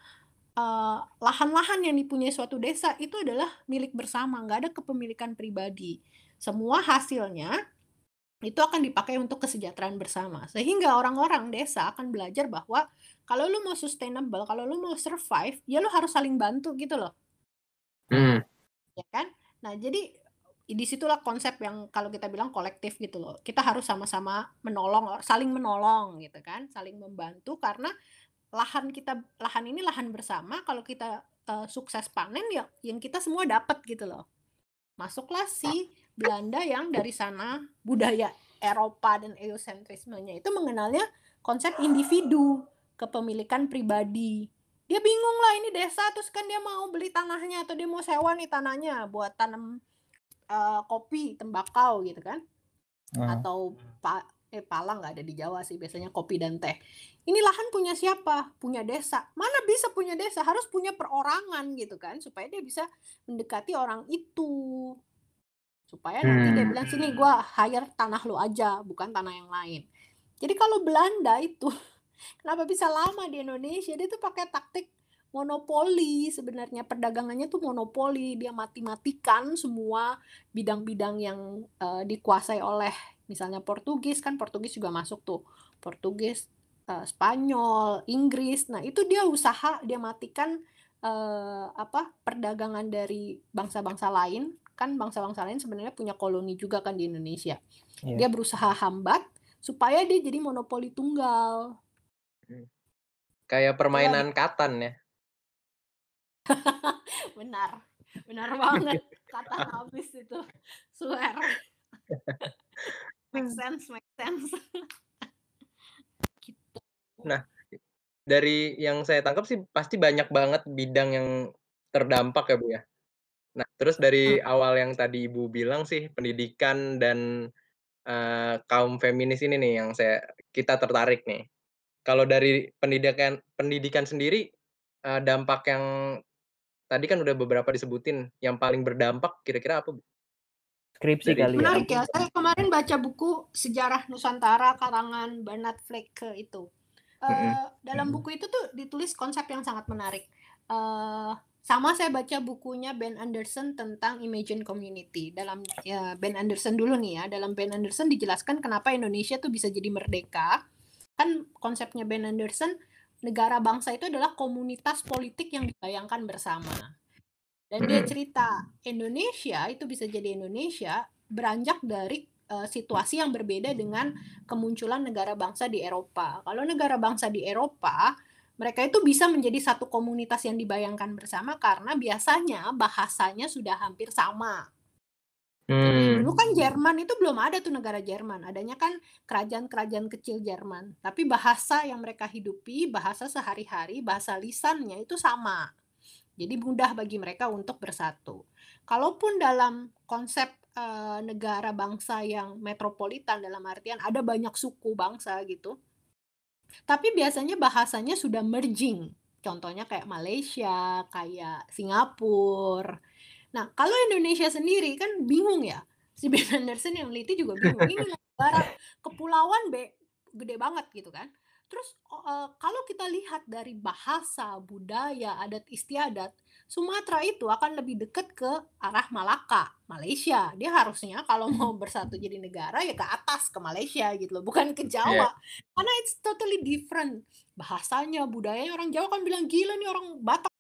lahan lahan-lahan yang dipunyai suatu desa itu adalah milik bersama, nggak ada kepemilikan pribadi. Semua hasilnya itu akan dipakai untuk kesejahteraan bersama. Sehingga orang-orang desa akan belajar bahwa kalau lu mau sustainable, kalau lu mau survive, ya lu harus saling bantu gitu loh. Hmm. Ya kan? Nah, jadi di situlah konsep yang kalau kita bilang kolektif gitu loh. Kita harus sama-sama menolong, saling menolong gitu kan, saling membantu karena lahan kita lahan ini lahan bersama kalau kita uh, sukses panen ya yang kita semua dapat gitu loh. Masuklah si Belanda yang dari sana budaya Eropa dan eosentrismenya itu mengenalnya konsep individu kepemilikan pribadi. Dia bingung lah ini desa terus kan dia mau beli tanahnya atau dia mau sewa nih tanahnya buat tanam uh, kopi tembakau gitu kan. Uh. atau pak eh pala nggak ada di Jawa sih biasanya kopi dan teh. Ini lahan punya siapa? Punya desa. Mana bisa punya desa? Harus punya perorangan gitu kan supaya dia bisa mendekati orang itu. Supaya hmm. nanti dia bilang sini gue hire tanah lo aja bukan tanah yang lain. Jadi kalau Belanda itu Kenapa bisa lama di Indonesia? Dia tuh pakai taktik monopoli. Sebenarnya perdagangannya tuh monopoli. Dia mati-matikan semua bidang-bidang yang uh, dikuasai oleh misalnya Portugis kan Portugis juga masuk tuh Portugis uh, Spanyol Inggris nah itu dia usaha dia matikan uh, apa perdagangan dari bangsa-bangsa lain kan bangsa-bangsa lain sebenarnya punya koloni juga kan di Indonesia yeah. dia berusaha hambat supaya dia jadi monopoli tunggal Kayak permainan katan ya. Benar. Benar banget. Kata habis itu. Swear. make sense, make sense. gitu. Nah, dari yang saya tangkap sih pasti banyak banget bidang yang terdampak ya, Bu ya. Nah, terus dari hmm. awal yang tadi Ibu bilang sih pendidikan dan uh, kaum feminis ini nih yang saya kita tertarik nih kalau dari pendidikan pendidikan sendiri uh, dampak yang tadi kan udah beberapa disebutin yang paling berdampak kira-kira apa bu? Skripsi kali ya. Menarik ya. Saya kemarin baca buku Sejarah Nusantara karangan Bernard Fleck itu. Uh, mm -hmm. Dalam buku itu tuh ditulis konsep yang sangat menarik. Uh, sama saya baca bukunya Ben Anderson tentang Imagine Community. Dalam ya, Ben Anderson dulu nih ya. Dalam Ben Anderson dijelaskan kenapa Indonesia tuh bisa jadi merdeka kan konsepnya Ben Anderson negara bangsa itu adalah komunitas politik yang dibayangkan bersama. Dan dia cerita Indonesia itu bisa jadi Indonesia beranjak dari uh, situasi yang berbeda dengan kemunculan negara bangsa di Eropa. Kalau negara bangsa di Eropa, mereka itu bisa menjadi satu komunitas yang dibayangkan bersama karena biasanya bahasanya sudah hampir sama. Hmm. Dulu kan Jerman itu belum ada tuh negara Jerman, adanya kan kerajaan-kerajaan kecil Jerman. Tapi bahasa yang mereka hidupi, bahasa sehari-hari, bahasa lisannya itu sama. Jadi mudah bagi mereka untuk bersatu. Kalaupun dalam konsep uh, negara bangsa yang metropolitan dalam artian ada banyak suku bangsa gitu. Tapi biasanya bahasanya sudah merging. Contohnya kayak Malaysia, kayak Singapura, Nah, kalau Indonesia sendiri kan bingung ya. Si Ben Anderson yang meliti juga bingung. Ini negara kepulauan be gede banget gitu kan. Terus uh, kalau kita lihat dari bahasa, budaya, adat istiadat, Sumatera itu akan lebih dekat ke arah Malaka, Malaysia. Dia harusnya kalau mau bersatu jadi negara ya ke atas ke Malaysia gitu loh, bukan ke Jawa. Yeah. Karena it's totally different. Bahasanya, budayanya orang Jawa kan bilang gila nih orang Batak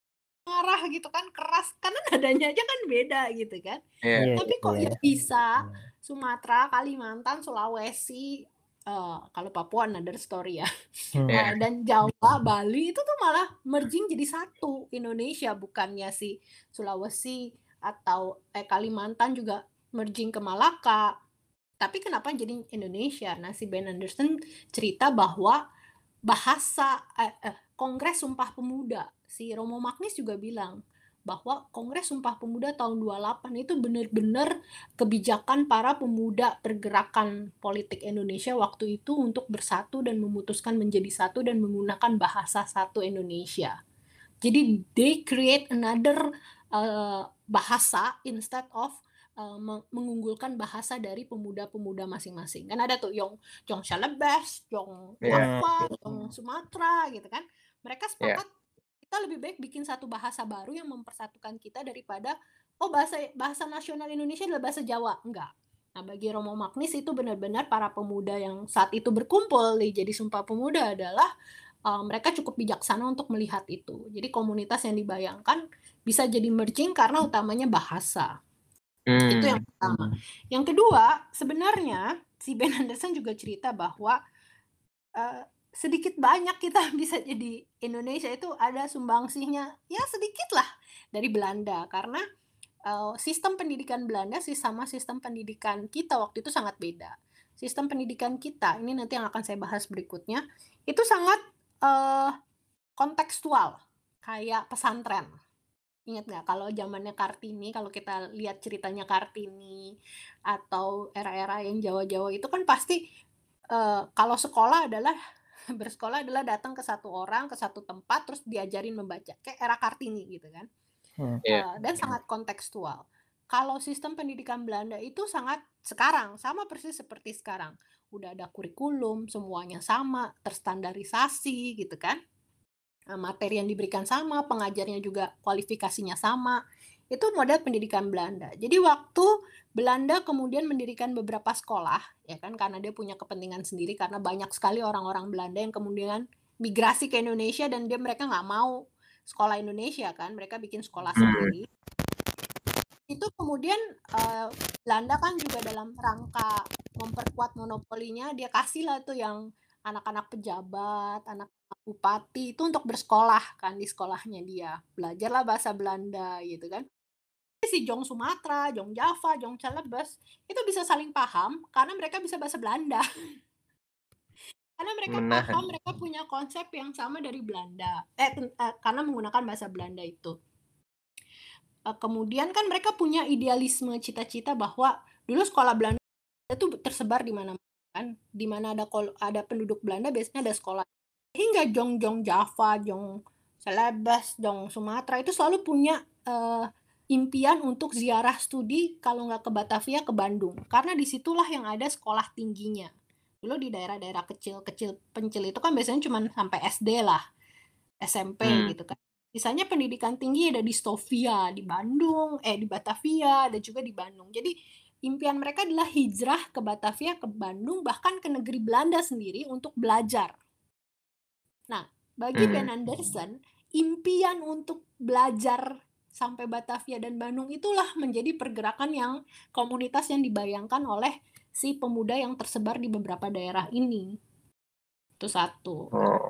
marah gitu kan keras karena nadanya aja kan beda gitu kan yeah. tapi kok yeah. ya bisa Sumatera Kalimantan Sulawesi uh, kalau Papua another story ya. Hmm. uh, dan Jawa Bali itu tuh malah merging jadi satu Indonesia bukannya si Sulawesi atau eh, Kalimantan juga merging ke Malaka tapi kenapa jadi Indonesia nah si Ben Anderson cerita bahwa bahasa eh, eh, Kongres Sumpah Pemuda si Romo Magnis juga bilang bahwa Kongres Sumpah Pemuda tahun 28 itu benar-benar kebijakan para pemuda pergerakan politik Indonesia waktu itu untuk bersatu dan memutuskan menjadi satu dan menggunakan bahasa satu Indonesia. Jadi they create another uh, bahasa instead of uh, mengunggulkan bahasa dari pemuda-pemuda masing-masing. Kan ada tuh yang Jong Shalebes, Jong yeah. apa, Jong Sumatera gitu kan. Mereka sepakat yeah kita lebih baik bikin satu bahasa baru yang mempersatukan kita daripada oh bahasa bahasa nasional Indonesia adalah bahasa Jawa. Enggak. Nah bagi Romo Magnis itu benar-benar para pemuda yang saat itu berkumpul di jadi Sumpah Pemuda adalah uh, mereka cukup bijaksana untuk melihat itu. Jadi komunitas yang dibayangkan bisa jadi merging karena utamanya bahasa. Hmm. itu yang pertama. yang kedua sebenarnya si Ben Anderson juga cerita bahwa uh, sedikit banyak kita bisa jadi Indonesia itu ada sumbangsihnya ya sedikit lah dari Belanda karena uh, sistem pendidikan Belanda sih sama sistem pendidikan kita waktu itu sangat beda. Sistem pendidikan kita ini nanti yang akan saya bahas berikutnya itu sangat uh, kontekstual kayak pesantren. Ingat nggak kalau zamannya Kartini, kalau kita lihat ceritanya Kartini atau era-era yang Jawa-Jawa itu kan pasti uh, kalau sekolah adalah bersekolah adalah datang ke satu orang ke satu tempat terus diajarin membaca. Kayak era Kartini gitu kan. Hmm. uh, dan sangat kontekstual. Kalau sistem pendidikan Belanda itu sangat sekarang sama persis seperti sekarang. Udah ada kurikulum semuanya sama terstandarisasi gitu kan. Materi yang diberikan sama pengajarnya juga kualifikasinya sama itu model pendidikan Belanda. Jadi waktu Belanda kemudian mendirikan beberapa sekolah, ya kan karena dia punya kepentingan sendiri karena banyak sekali orang-orang Belanda yang kemudian migrasi ke Indonesia dan dia mereka nggak mau sekolah Indonesia kan, mereka bikin sekolah hmm. sendiri. Itu kemudian uh, Belanda kan juga dalam rangka memperkuat monopolinya, dia kasih lah tuh yang anak-anak pejabat, anak bupati itu untuk bersekolah kan di sekolahnya dia belajarlah bahasa Belanda gitu kan si Jong Sumatera, Jong Java, Jong Celebes itu bisa saling paham karena mereka bisa bahasa Belanda. karena mereka Menahan. paham, mereka punya konsep yang sama dari Belanda. Eh, eh karena menggunakan bahasa Belanda itu. Eh, kemudian kan mereka punya idealisme cita-cita bahwa dulu sekolah Belanda itu tersebar di mana kan, di mana ada ada penduduk Belanda biasanya ada sekolah. Hingga Jong Jong Java, Jong Celebes, Jong Sumatera itu selalu punya uh, impian untuk ziarah studi kalau nggak ke Batavia ke Bandung. Karena di situlah yang ada sekolah tingginya. Dulu di daerah-daerah kecil-kecil pencil itu kan biasanya cuma sampai SD lah SMP hmm. gitu kan. Sisanya pendidikan tinggi ada di Stovia di Bandung eh di Batavia dan juga di Bandung. Jadi impian mereka adalah hijrah ke Batavia ke Bandung bahkan ke negeri Belanda sendiri untuk belajar. Nah bagi hmm. Ben Anderson impian untuk belajar sampai Batavia dan Bandung itulah menjadi pergerakan yang komunitas yang dibayangkan oleh si pemuda yang tersebar di beberapa daerah ini. Itu satu. Oh.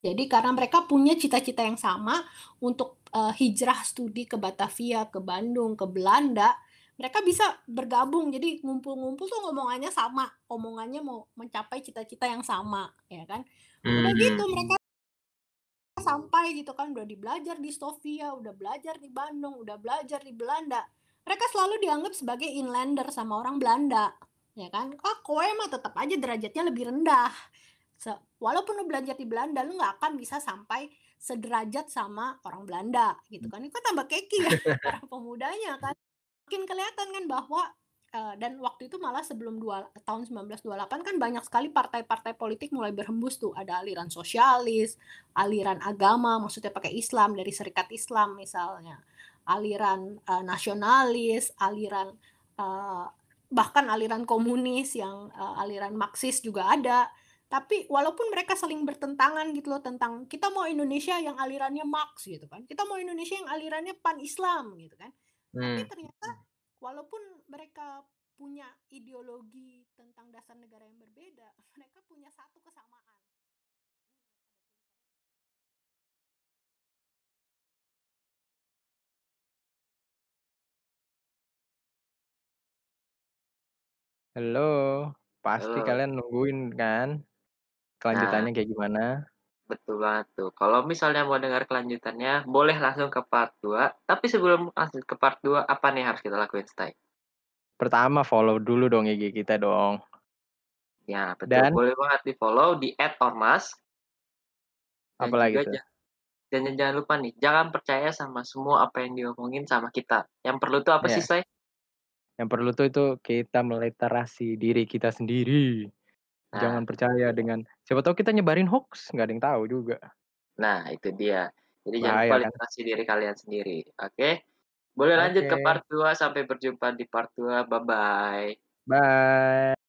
Jadi karena mereka punya cita-cita yang sama untuk uh, hijrah studi ke Batavia, ke Bandung, ke Belanda, mereka bisa bergabung. Jadi ngumpul-ngumpul tuh ngomongannya sama, omongannya mau mencapai cita-cita yang sama, ya kan? Udah hmm. gitu mereka sampai gitu kan udah dibelajar di Stovia, udah belajar di Bandung, udah belajar di Belanda. Mereka selalu dianggap sebagai inlander sama orang Belanda, ya kan? Ah, kowe mah tetap aja derajatnya lebih rendah. So, walaupun lu belajar di Belanda, lu nggak akan bisa sampai sederajat sama orang Belanda, gitu kan? Itu tambah keki ya para pemudanya kan. Makin kelihatan kan bahwa uh, dan waktu itu malah sebelum dua, tahun 1928 kan banyak sekali partai-partai politik mulai berhembus tuh ada aliran sosialis, aliran agama maksudnya pakai Islam dari Serikat Islam misalnya, aliran uh, nasionalis, aliran uh, bahkan aliran komunis yang uh, aliran Marxis juga ada. Tapi walaupun mereka saling bertentangan gitu loh tentang kita mau Indonesia yang alirannya Marx gitu kan, kita mau Indonesia yang alirannya pan Islam gitu kan. Hmm. Tapi ternyata walaupun mereka punya ideologi tentang dasar negara yang berbeda, mereka punya satu kesamaan. Halo, pasti Halo. kalian nungguin kan kelanjutannya nah, kayak gimana? Betul banget tuh. Kalau misalnya mau dengar kelanjutannya, boleh langsung ke part 2. Tapi sebelum langsung ke part 2, apa nih harus kita lakuin, Stay? Pertama follow dulu dong IG kita dong. Ya, betul. Dan boleh banget di-follow di @ormas. Apalagi tuh? Dan jangan lupa nih, jangan percaya sama semua apa yang diomongin sama kita. Yang perlu tuh apa yeah. sih, Say? Yang perlu tuh itu kita meliterasi diri kita sendiri. Nah, jangan percaya dengan siapa tahu kita nyebarin hoax, nggak ada yang tahu juga. Nah, itu dia. Jadi Bahaya, jangan lupa kan? literasi diri kalian sendiri. Oke? Okay? Boleh lanjut ke part 2 sampai berjumpa di part 2. Bye bye. Bye.